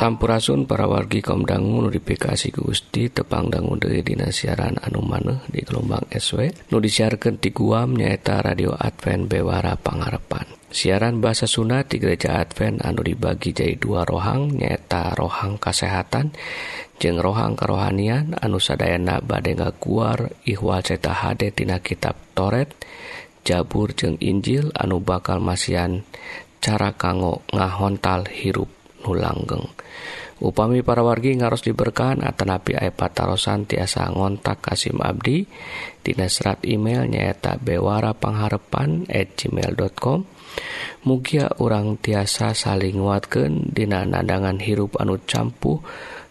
Sampurasun para wargi kaum dangu notifikasi Gusti tepangdangu dari Dina siaran anu maneh di gelombang SW nu disiarkan di Guam nyaeta radio Advent Bewara Pangarepan siaran bahasa Sunda di gereja Advent anu dibagi jadi dua rohang nyaeta rohang kesehatan jeng rohang kerohanian anu sadayana bade keluar ihwal ceta hade tina kitab Toret. Jabur jeng Injil anu bakal masian cara kanggo ngahontal hirup. nu langgeng upami para wargi ngaros diberkahan atanapi ay patarosan tiasa ngontak Kasim Abdi. Dina serat email nyaeta bewara pangharepan at gmail.com mugia orang tiasa saling nguatkeun dina nadangan hirup anu campuh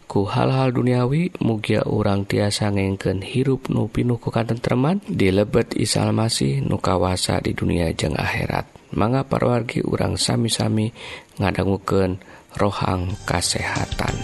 ku hal-hal duniawi. Mugia orang tiasa ngengken hirup nu pinuh ku katentreman di lebet isal masih nu kawasa di dunia jeng akhirat. Mangga parwargi urang sami-sami ngadangukeun rohang kesehatan.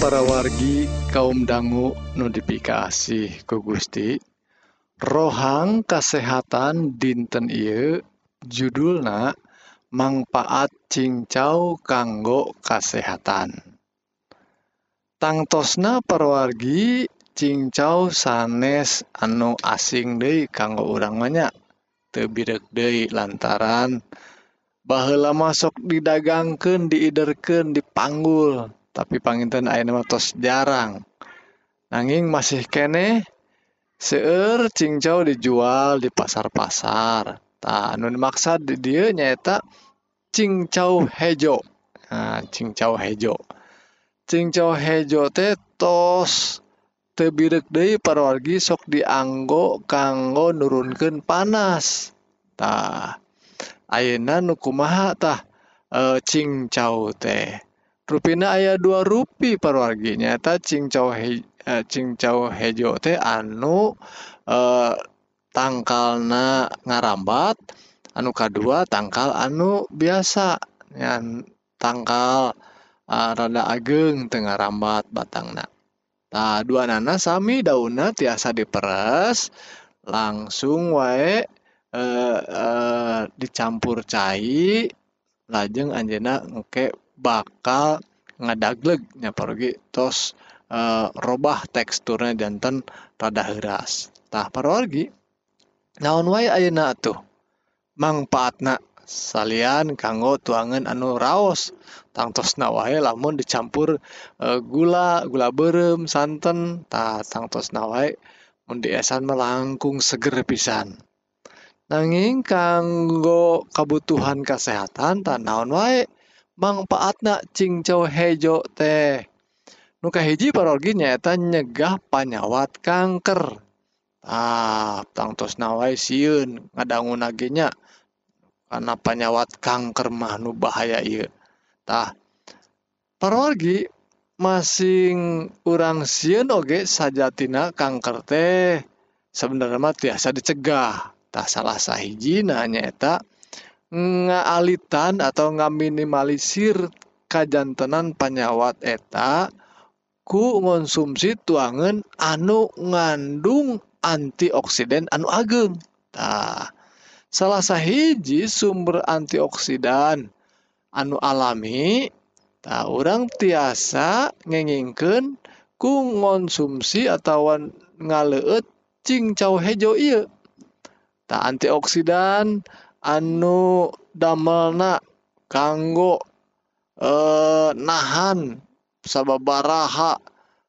para wargi kaum dangu notifikasi ku Gusti. Rohang kesehatan dinten Ieu judulna manfaat cincau kanggo kesehatan tangtosna perwargi cincau sanes anu asing De kanggo urang banyak tebirek Dei lantaran bahwa masuk didagangken diiderken dipanggul. tapi panginten ayeuna tos jarang. Nanging masih kene seueur cincau dijual di pasar-pasar. Tah anu dimaksud di dieu nyaeta cincau hejo. Nah, cincau hejo. Cincau hejo teh tos tebirek deui parwargi sok dianggo kanggo nurunkeun panas. Tah ayeuna nu kumaha tah e, cincau teh rupina ayah dua rupi parwarginyata cincau he, eh, cincau hejo teh anu eh, tangkalna ngarambat. Anu K2 tangkal anu biasa. Yang tangkal eh, rada ageng tengah rambat batangna. Nah dua nana sami dauna tiasa diperes langsung wae eh, eh dicampur cair lajeng Anjena ngekek bakal ngadaglegnya pergi tos e, robah teksturnya danten rada heras. Tah parogi naon wae ayeuna tuh manfaatna salian kanggo tuangan anu raos. Tangtosna wae lamun dicampur e, gula gula berem santen tah tangtosna wae mun diesan melangkung seger pisan. Nanging kanggo kabutuhan kesehatan tanaon wae? manfaatna cingcau hejo teh. Nuka hiji parogi nyaeta nyegah panyawat kanker. Ah tangtos nawai siun ngadangu nagenya karena panyawat kanker mahnu bahaya iya tah parogi masing urang siun oge sajatina kanker teh. Sebenarnya mah tiasa dicegah. Tah salah sahiji nyaeta ngaalitan atau ngaminimalisir kajantenan panyawat eta ku konsumsi tuangan anu ngandung antioksidan anu ageng. Nah, salah sahiji sumber antioksidan anu alami tak orang tiasa ngengingken ku konsumsi atau ngaleut cincau hejo iya tak antioksidan anu damelna kanggo eh, nahan sababaraha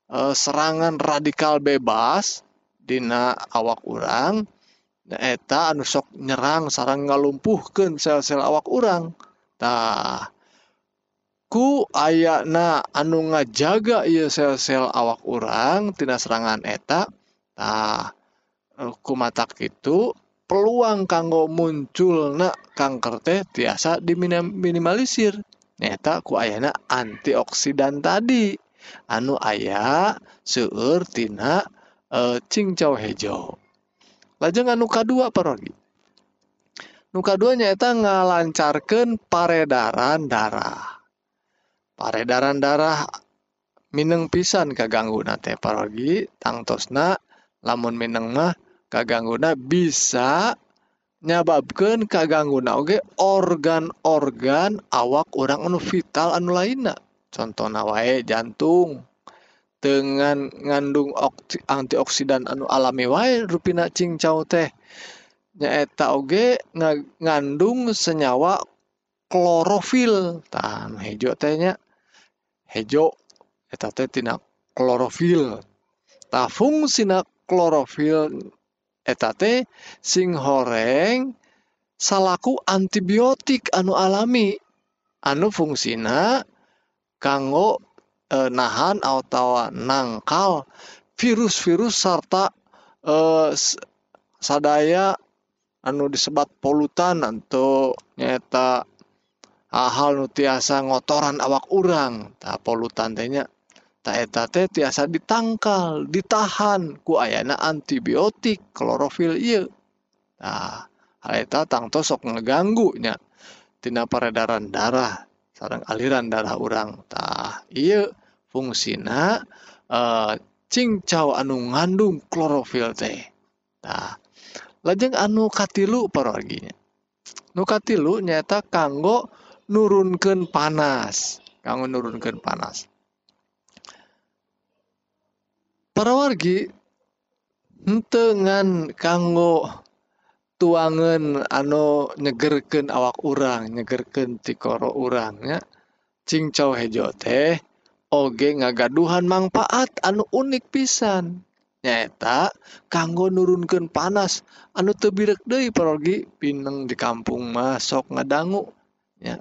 eh, serangan radikal bebas Dina awak urang. Eta anu sok nyerang sarang ngalumpuhkan sel-sel awak orangtah ku ayana anu ngajaga ia sel-sel awak urang tina serangan eta. Tah eh, ku matak itu peluang kanggo munculna kanker teh tiasa diminimalisir nyata ku ayana antioksidan tadi. Anu ayah seueur tina eh, e, cincau hejo lajeng anu kadua parogi? Nuka dua nyata ngalancarkan paredaran darah. Paredaran darah mineng pisan kaganggu nate parogi. Tangtosna lamun mineng mah kagangguna bisa nyababkan kagangguna oge organ-organ awak orang anu vital anu lainnya contoh nawae jantung. Dengan ngandung antioksidan anu alami wae rupina cincau teh. Nyaeta oge ngandung senyawa klorofil. Tan hejo tehnya hejo eta teh tina klorofil. Ta fungsina klorofil etate sing horeng salaku antibiotik anu alami. Anu fungsina kanggo e, nahan atau nangkal virus-virus serta e, sadaya anu disebat polutan atau nyata hal-hal nutiasa ngotoran awak urang. Tak polutan tanya taeta tiasa ditangkal ditahan ku ayana antibiotik klorofil iya. nah, eta tangto sok ngeganggunya tina peredaran darah sarang aliran darah urang. Tah, iya fungsina eh, cincau anu ngandung klorofil teh nah, lajeng anu katilu paraginya. Nu katilu nyata kanggo nurunkeun panas kanggo nurunkeun panas para wargi entengan kanggo tuangan anu nyegerken awak urang nyegerken tikoro urangnya cincau hejo teh oge ngagaduhan manfaat anu unik pisan. Nyaeta kanggo nurunkan panas anu tebirek deui parogi pineng di kampung masuk ngadangu ya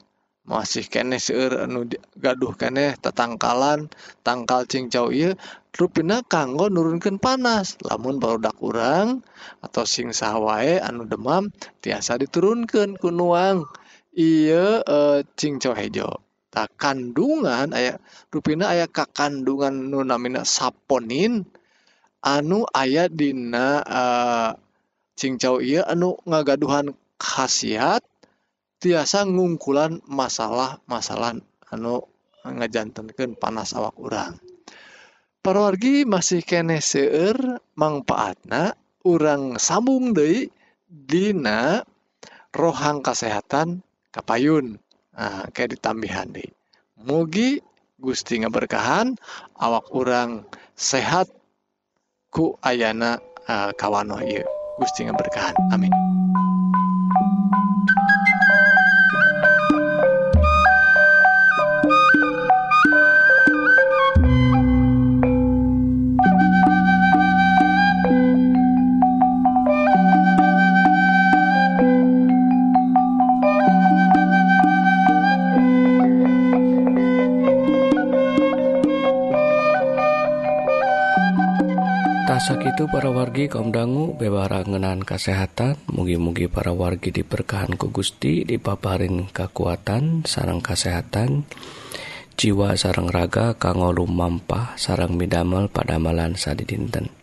masih kene seueur anu gaduh kene tatangkalan tangkal cingcau ieu rupina kanggo nurunkan panas. Lamun barudak urang atau sing sahwae anu demam tiasa diturunkan kunuang iya e, eh, cingcau hejo tak kandungan aya rupina aya kakandungan nu namina saponin anu aya dina eh, e, cingcau ieu anu ngagaduhan khasiat tiasa ngungkulan masalah-masalah anu ngajantankan panas awak orang parwargi masih kene seueur manfaatna orang sambung deui dina rohang kesehatan kapayun nah, kayak ditambihan deui. Mugi Gusti ngaberkahan awak orang sehat ku ayana ah, uh, kawano ieu. Gusti ngaberkahan. Amin. Tasak itu para wargi kaum dangu bewara ngenan kesehatan mugi-mugi para wargi diberkahan ku Gusti dipaparin kekuatan sarang kesehatan jiwa sarang raga kanggo lumampah sarang midamel padamalan sadidinten.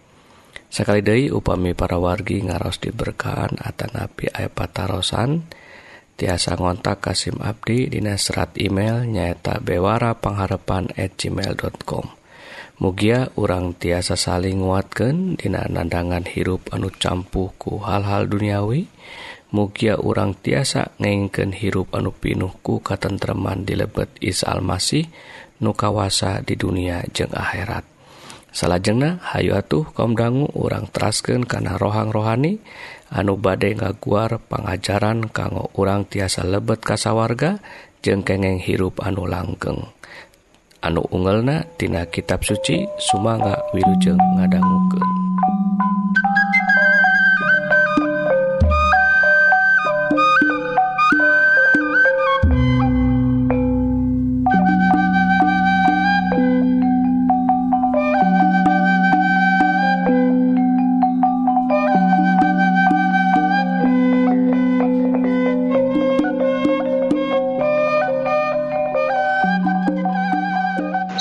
Sekali deui upami para wargi ngaros diberkahan atanapi aya patarosan. Tiasa ngontak Kasim Abdi dina serat email nyaeta bewara pangharapan at gmail.com Mugia urang tiasa saling nguatkan dina nandangan hirup anu campuhku hal-hal duniawi. Mugia urang tiasa ngengken hirup anu pinuhku katentreman di lebet Isa Almasih nukawasa di dunia jeng akhirat. Salajengna Hayu atuh kaum dangu urang terasken karena rohang rohani anu badai ngaguar pengajaran kanggo urang tiasa lebet kasawarga jeng kengeng hirup anu langgeng. anu ungelna tina kitab suci Sumanga Wilujeng ngadangukeun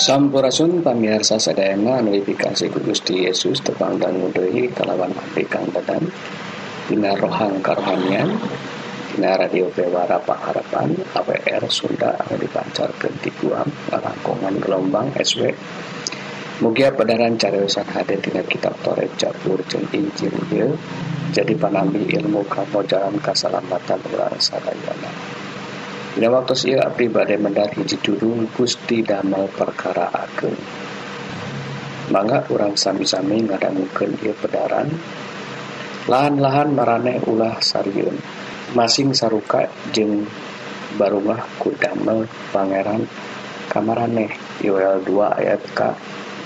Sampurasun pamirsa sadayana ku Gusti Yesus tepang dan mudahi kalawan abdi kang dadan dina rohang karohanian dina radio Bewara Pangharapan AWR Sunda anu dipancarkeun di Guam langkongan gelombang SW Mugia padaran cariosan hadir dina kitab Toreh Jabur jeung Injil jadi panambi ilmu kanggo jalan kasalamatan urang sadayana Dina waktu ieu abdi bade mendat hiji judul Gusti Damel perkara ageng. Mangga urang sami-sami ngadangukeun ieu pedaran. Lahan-lahan marane ulah sarieun. Masing saruka jeung barumah ku damel pangeran kamarane Yoel 2 ayat ka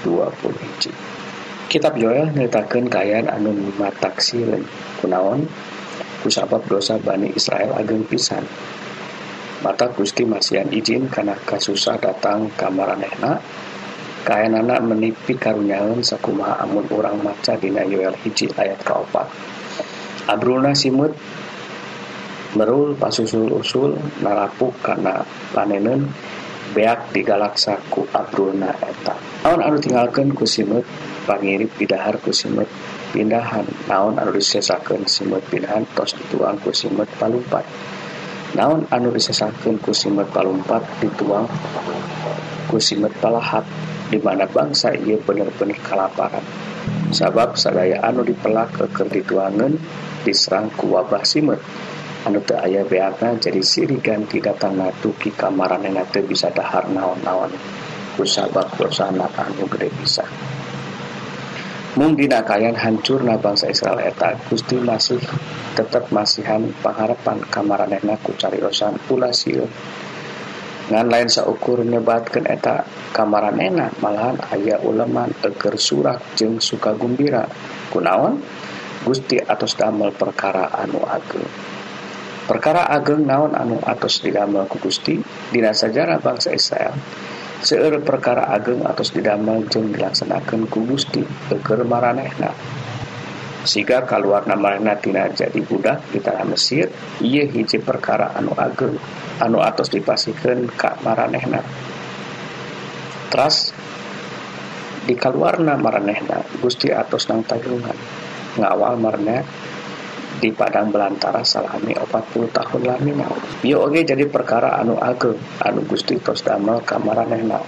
20 kitab Yoel nyeritakan kayaan anu mataksilan kunaon kusabab dosa Bani Israel ageng pisan maka Gusti Masihan izin karena kasusah datang kamaranehna kain anak menipi karunyaun sakuma amun orang maca dina Yoel hiji ayat keopat Abrulna simut merul pasusul usul narapuk karena panenen beak digalaksa ku Abrulna eta. Naon anu tinggalkan ku simut? Pangirip bidahar ku simut pindahan. Naon anu disesakan simut pindahan? Tos dituang ku simut palumpat naon anu disesangkan ku simet palumpat dituang ku simet palahat di mana bangsa ia benar-benar kelaparan sabab sadaya anu dipelak keker dituangan diserang ku wabah simet. Anu teu aya beana jadi siri ganti datang natu ki kamaran teu bisa dahar naon-naon. Ku sabab dosa anu gede pisah mungkin kalian hancur na bangsa Israel eta Gusti masih tetap masihan pengharapan kamaranehna ku cariyosan pula sieu ngan lain saukur nyebatkan eta kamaran enak malahan ayah uleman eger surak jeng suka gembira. Kunaon? Gusti atas damel perkara anu ageng perkara ageng naon anu atas didamel ku Gusti? Dina sajarah bangsa Israel. seueur perkara ageng atau didamel jeung dilaksanakan ku Gusti teker maranehna. Siga keluarna marna tina jadi budak di tanah Mesir ia hiji perkara anu ageng anu atos dipasihkan ka maranehna. Teras di keluarna maranehna Gusti atos nang tayungan. Ngawal marna di Padang Belantara salami 40 tahun lamina Yo oge jadi perkara anu ageng anu Gusti tos damel kamaranehna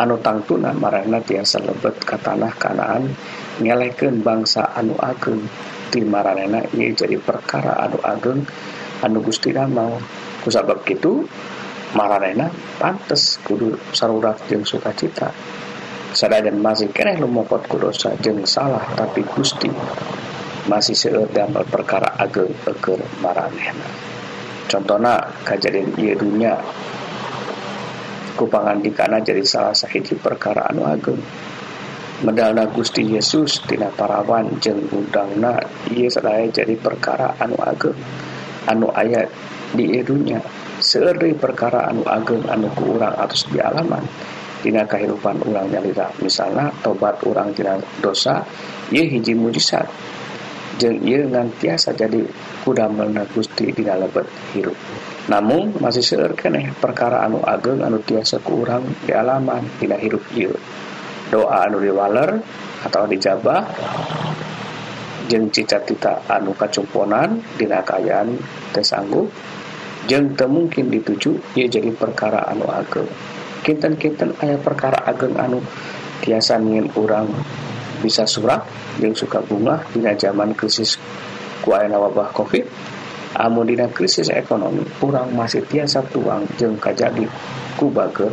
anu tangtuna marana tiasa lebet ke tanah kanaan nyelekeun bangsa anu ageng ti maranehna ieu jadi perkara anu ageng anu Gusti damel. Kusabab kitu maranehna pantes kudu sarurat jeung sukacita. Sadajan masih keneh lumokot ku dosa jeung salah tapi Gusti masih seueur damel perkara ageng eker maranehna contohna kejadian ieu dunya kupangandikana jadi salah sahiji perkara anu ageng. Medalna Gusti Yesus tina parawan jeung undangna ieu sadaya jadi perkara anu ageng. Anu ayat di ieu dunya seueur deui perkara anu ageng anu ku urang atos di alaman. Tina kehidupan urang nyalira misalnya tobat urang tina dosa ieu hiji mujizat. jeng ia ngantiasa jadi kudamelna Gusti di lebet hirup namun masih seueur keneh perkara anu ageng anu tiasa kurang di alaman tidak hirup ieu doa anu diwaler atau dijabah jeng cita-cita anu kacumponan dina kayaan tesanggup jeng temungkin dituju ia jadi perkara anu ageng. Kinten-kinten ayah perkara ageng anu tiasa ngin orang bisa surah yang suka bunga dina zaman krisis kuayana wabah covid. Amun dina krisis ekonomi kurang masih tiasa tuang jeng kajadi ku bager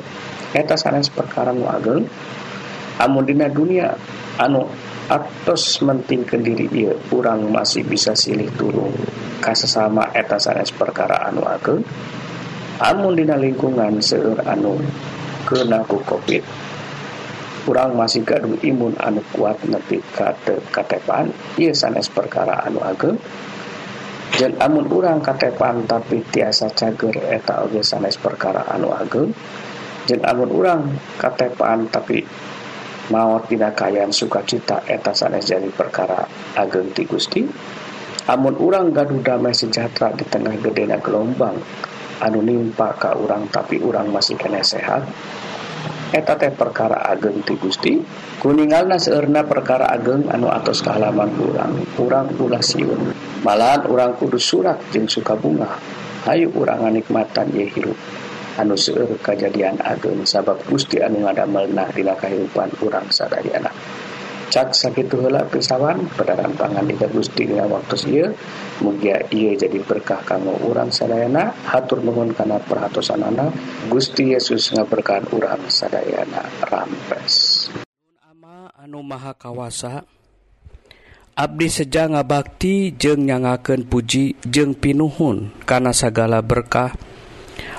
eta sanes perkara nu ageng. Amun dina dunia anu atos menting kendiri iya kurang masih bisa silih turun kasesama eta sanes perkara anu ageng. Amun dina lingkungan seueur anu kena ku covid. kurang masih gaduh imun anu kuat nepi kate katepan. Ia sanes perkara anu ageng. Dan amun urang katepan tapi tiasa cager eta oge sanes perkara anu ageng. Dan amun urang katepan tapi maut dina kayan sukacita eta sanes jadi perkara ageng ti Gusti. Amun urang gaduh damai sejahtera di tengah gedena gelombang anu nimpa ka urang tapi urang masih kena sehat. eta teh perkara ageng ti Gusti kuningalna seurna perkara ageng anu atos kealaman kurang kurang pula siun. Malahan orang kudu surat jeng suka bunga. Ayu orang nikmatan ye hirup. Anu seueur kejadian ageng sabab Gusti anu ngadamel nah dina kehidupan orang sadayana. cak sakit tuhla pisawan pedagang pangan di dina waktu ia mugia ia jadi berkah kamu urang sadayana. Hatur nuhun karena perhatusan anak Gusti Yesus ngaberkahan urang sadayana. Rampes. Anu maha kawasa Abdi seja ngabakti jeng nyangaken puji jeng pinuhun karena segala berkah.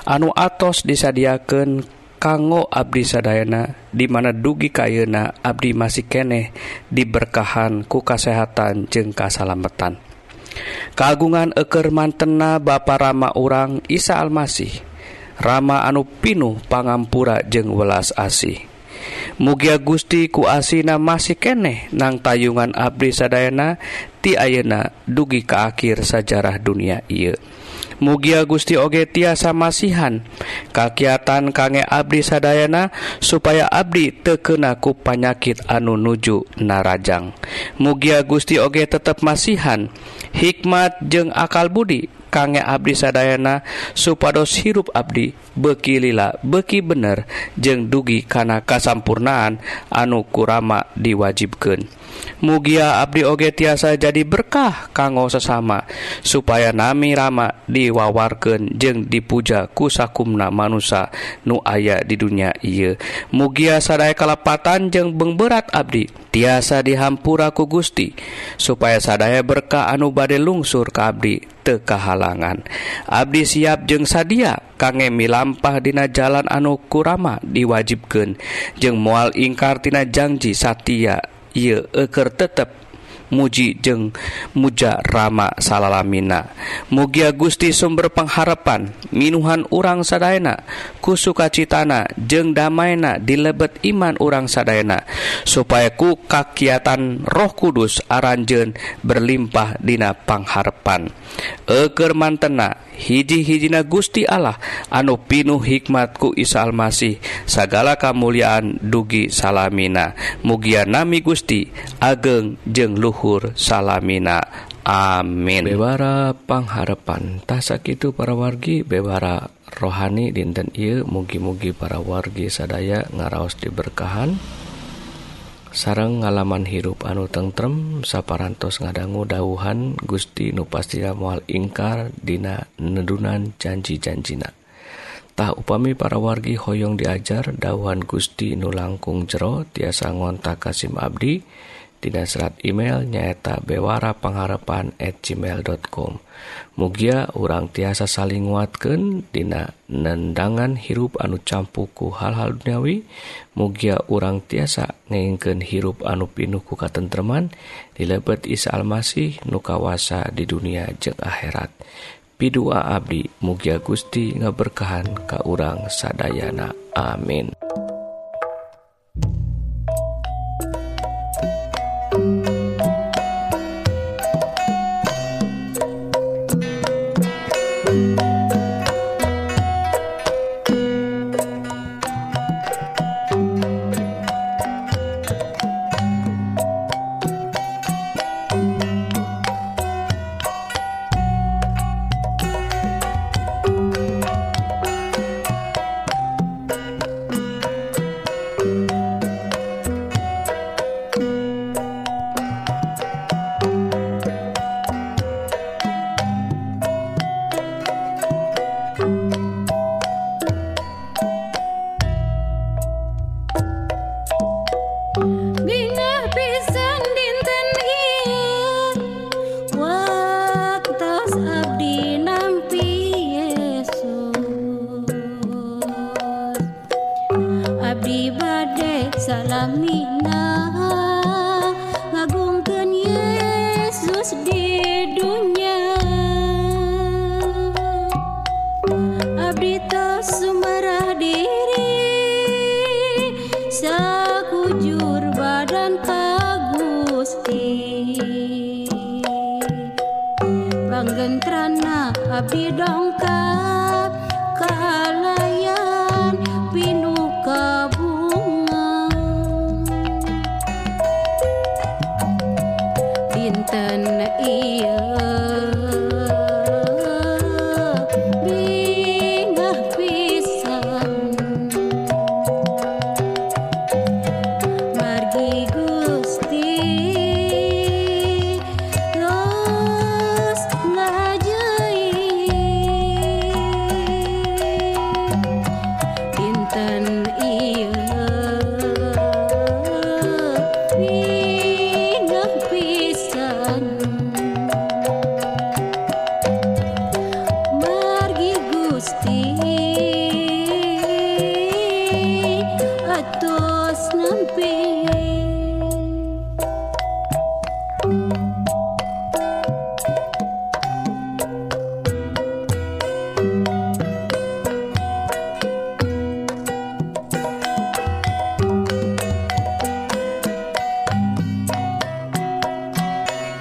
Anu atos disadiakan kanggo Abdi sadayana dimana dugi kayuna Abdi masih keneh diberkahan ku kasehatan jeung kasalametan kagungan eker mantena ba Rama urang Isa Almasih Rama anu Pinuh pangampura jeung welas asih. Mugia Gusti ku asina masih keneh nang tayungan Abdi sadayana ti ayeuna dugi ke akhir sajarah dunia ieu. Mugia Gusti Oge tiasa masihan. Kakiatan kangge Abdi Sadayana supaya Abdi tekenaku panyakit anu nuju narajang. Mugia Gusti Oge tetap masihan. Hikmat jeung akal Budi kangge Abdi Sadayana supados hirup Abdi bekilila beki bener jeung dugi kana kasampurnaan anu kurama diwajibkan. mugia Abdi oge tiasa jadi berkah kanggo sesama supaya nami Rama diwawarken jeung dipuja kusakumna manusia nu aya di dunia ia mugia sadai kalepatan jeung beng berat Abdi tiasa dihampuraku Gusti supaya sadaya berkah anu bade lungsur ke Abdi teka Abdi siap jeung sadia kangge milampah dina jalan anu kurama diwajibkan jeung mual ingkartina janji Satia ieu eker tetep muji jeung muja rama salalamina. Mugia Gusti sumber pengharapan minuhan urang sadayana ku sukacitana jeung damaina dilebet iman urang sadaena supaya ku kakiatan Roh Kudus Aranjen berlimpah dina pangharepan eker mantena hiji-hijina Gusti Allah anu pinuh hikmatku Isa Almasih segala kemuliaan dugi salamina. Mugia nami Gusti ageng jeng Luhur luhur salamina. Amin. Bewara pangharpan tasakitu para wargi bewara rohani dinten I mugi-mugi para wargi sadaya ngaraos diberkahan. Sarang ngalaman hirup anu tentrem saparantos ngadanggu dauhan Gusti nu nupastina mual ingkar dina nedunan janji-janjina. Tak upami para wargi hoyong diajar dauhan Gusti nu langkung jero tiasa ngontak Kasim Abdi dan Dina serat email nyaeta bewara pengharapan at gmail.com Mugia urang tiasa saling nguatkan Dina nendangan hirup anu campuku hal-hal duniawi Mugia urang tiasa ngeinken hirup anu pinuku katentreman dilebet Isa Almasih nukawasa di dunia jeung akhirat. Pidua Abdi Mugia Gusti ngaberkahan ka urang sadayana. Amin. 你